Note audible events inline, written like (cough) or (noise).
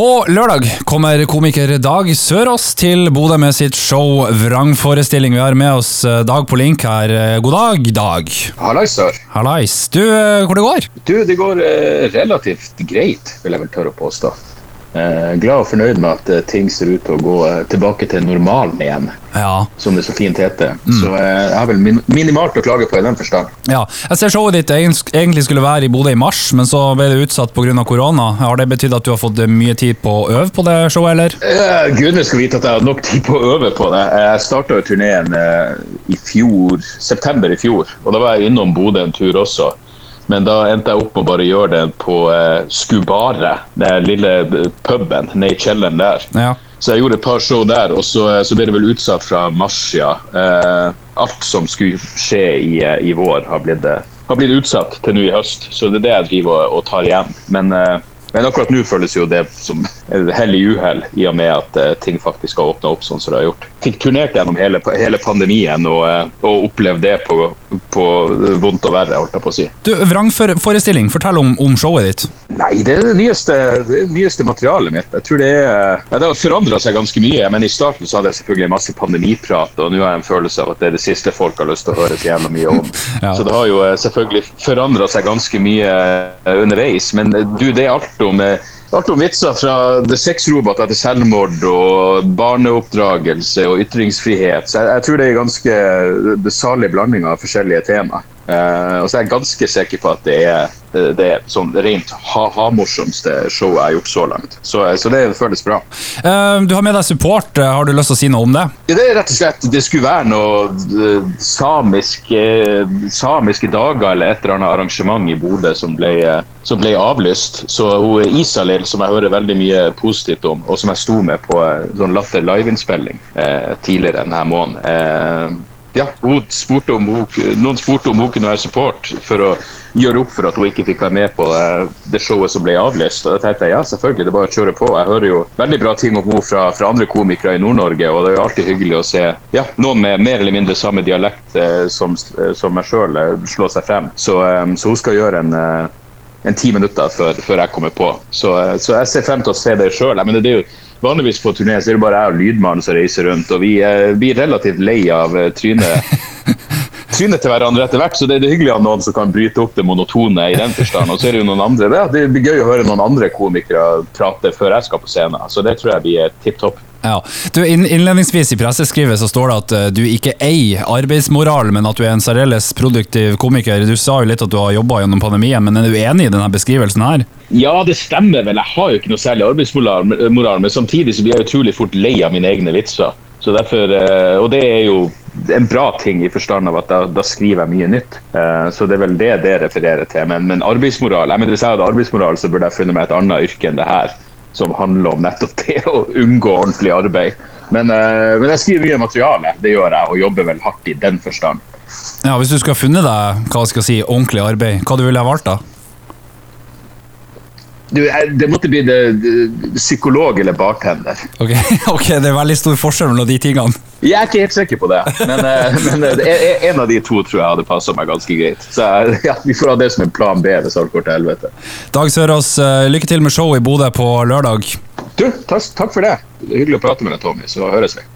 På lørdag kommer komiker Dag Sørås til Bodø med sitt show Vrangforestilling. Vi har med oss eh, Dag på link her. Eh, God dag, Dag. Hallais, sør. Hallais. Du, eh, hvor det går? Du, det går eh, relativt greit, vil jeg vel tørre å påstå. Eh, glad og fornøyd med at eh, ting ser ut til å gå eh, tilbake til normalen igjen, Ja. som det så fint heter. Så eh, jeg har vel minimalt å klage på i den forstand. ja. Jeg ser showet ditt egentlig skulle være i Bodø i mars, men så ble det utsatt pga. korona. Har det betydd at du har fått mye tid på å øve på det showet, eller? Eh, Gudene skal vite at jeg har nok tid på å øve på det. Jeg starta turneen i fjor, september i fjor, og da var jeg innom Bodø en tur også. Men da endte jeg opp med å bare gjøre det på eh, Skubare, den lille eh, puben nede i kjelleren der. Ja. Så jeg gjorde et par show der, og så, så ble det vel utsatt fra mars, ja. Eh, alt som skulle skje i, eh, i vår, har blitt, eh, har blitt utsatt til nå i høst. Så det er det jeg driver og, og tar igjen. Men, eh, men akkurat nå føles jo det som hell i uhell, i og med at eh, ting faktisk har åpna opp sånn som det har gjort. Fikk turnert gjennom hele, hele pandemien og, eh, og opplevd det på, på vondt og verre, holdt jeg på å si. Du, Vrangforestilling, fortell om, om showet ditt. Nei, det er det nyeste, det nyeste materialet mitt. Jeg tror Det er, ja, det har forandra seg ganske mye. men I starten så hadde jeg selvfølgelig masse pandemiprat, og nå har jeg en følelse av at det er det siste folk har lyst til å høre så jævla mye om. Ja. Så det har jo eh, selvfølgelig forandra seg ganske mye eh, underveis. Men eh, du, det er alt om Alt om vitser fra det sexroboter til selvmord og barneoppdragelse og ytringsfrihet. Så jeg, jeg tror det er ganske salig blanding av forskjellige tema. Eh, og så er jeg ganske sikker på at det er det er sånn rent ha-ha-morsomste showet jeg har gjort så langt. Så, så det føles bra. Uh, Du har med deg support. Eh, Har du lyst til å si noe om det? Ja, det er rett og slett Det skulle være noe eh, samisk, eh, samiske dager eller et eller annet arrangement i Bodø som eh, som ble avlyst. Så hun Isalill, som jeg hører veldig mye positivt om, og som jeg sto med på eh, sånn Latter live-innspilling eh, tidligere denne måneden eh, ja, spurte om Noen spurte om hun kunne være support for å gjøre opp for at hun ikke fikk være med på eh, det showet som ble avlyst. Og da tenkte jeg ja, selvfølgelig, det er bare å kjøre på. Jeg hører jo veldig bra ting om henne fra, fra andre komikere i Nord-Norge, og det er jo alltid hyggelig å se ja, noen med mer eller mindre samme dialekt eh, som, eh, som meg sjøl slå seg frem. Så, så hun skal gjøre en en ti minutter før, før jeg kommer på. Så, så jeg ser frem til å se det sjøl. Men det er jo vanligvis på turné så er det bare jeg og lydmannen som reiser rundt, og vi eh, blir relativt lei av eh, trynet (laughs) trynet til hverandre etter hvert, så det er det hyggelig at noen som kan bryte opp det monotone i den forstand. Og så er det jo noen andre. Det, det blir gøy å høre noen andre komikere prate før jeg skal på scenen, så det tror jeg blir tipp topp. Ja. Du, innledningsvis i presseskrivet så står det at eh, du ikke eier arbeidsmoral, men at du er en særdeles produktiv komiker. Du sa jo litt at du har jobba gjennom pandemien, men er du enig i denne beskrivelsen her? Ja, det stemmer vel. Jeg har jo ikke noe særlig arbeidsmoral, men samtidig så blir jeg utrolig fort lei av mine egne vitser. Så derfor, eh, og det er jo en bra ting i forstand av at da, da skriver jeg mye nytt. Eh, Så det er vel det det refererer til. Men, men arbeidsmoral jeg mener, Hvis jeg hadde arbeidsmoral, så burde jeg funnet meg et annet yrke enn det her. Som handler om nettopp det å unngå ordentlig arbeid. Men, eh, men jeg skriver mye materiale, det gjør jeg, og jobber vel hardt i den forstand. Ja, Hvis du skulle funnet deg hva skal jeg si, ordentlig arbeid, hva du ville ha valgt da? Du, det måtte bli det, det, psykolog eller bartender. Ok, (laughs) ok, Det er veldig stor forskjell mellom de tingene. Jeg er ikke helt sikker på det, men, eh, (laughs) men eh, en av de to tror jeg hadde passa meg ganske greit. Så eh, (laughs) ja, Vi får ha det som en plan B hvis alt går til helvete. Dag Sørås, lykke til med show i Bodø på lørdag. Du, takk, takk for det. det hyggelig å prate med deg, Tommy. Så høres vi.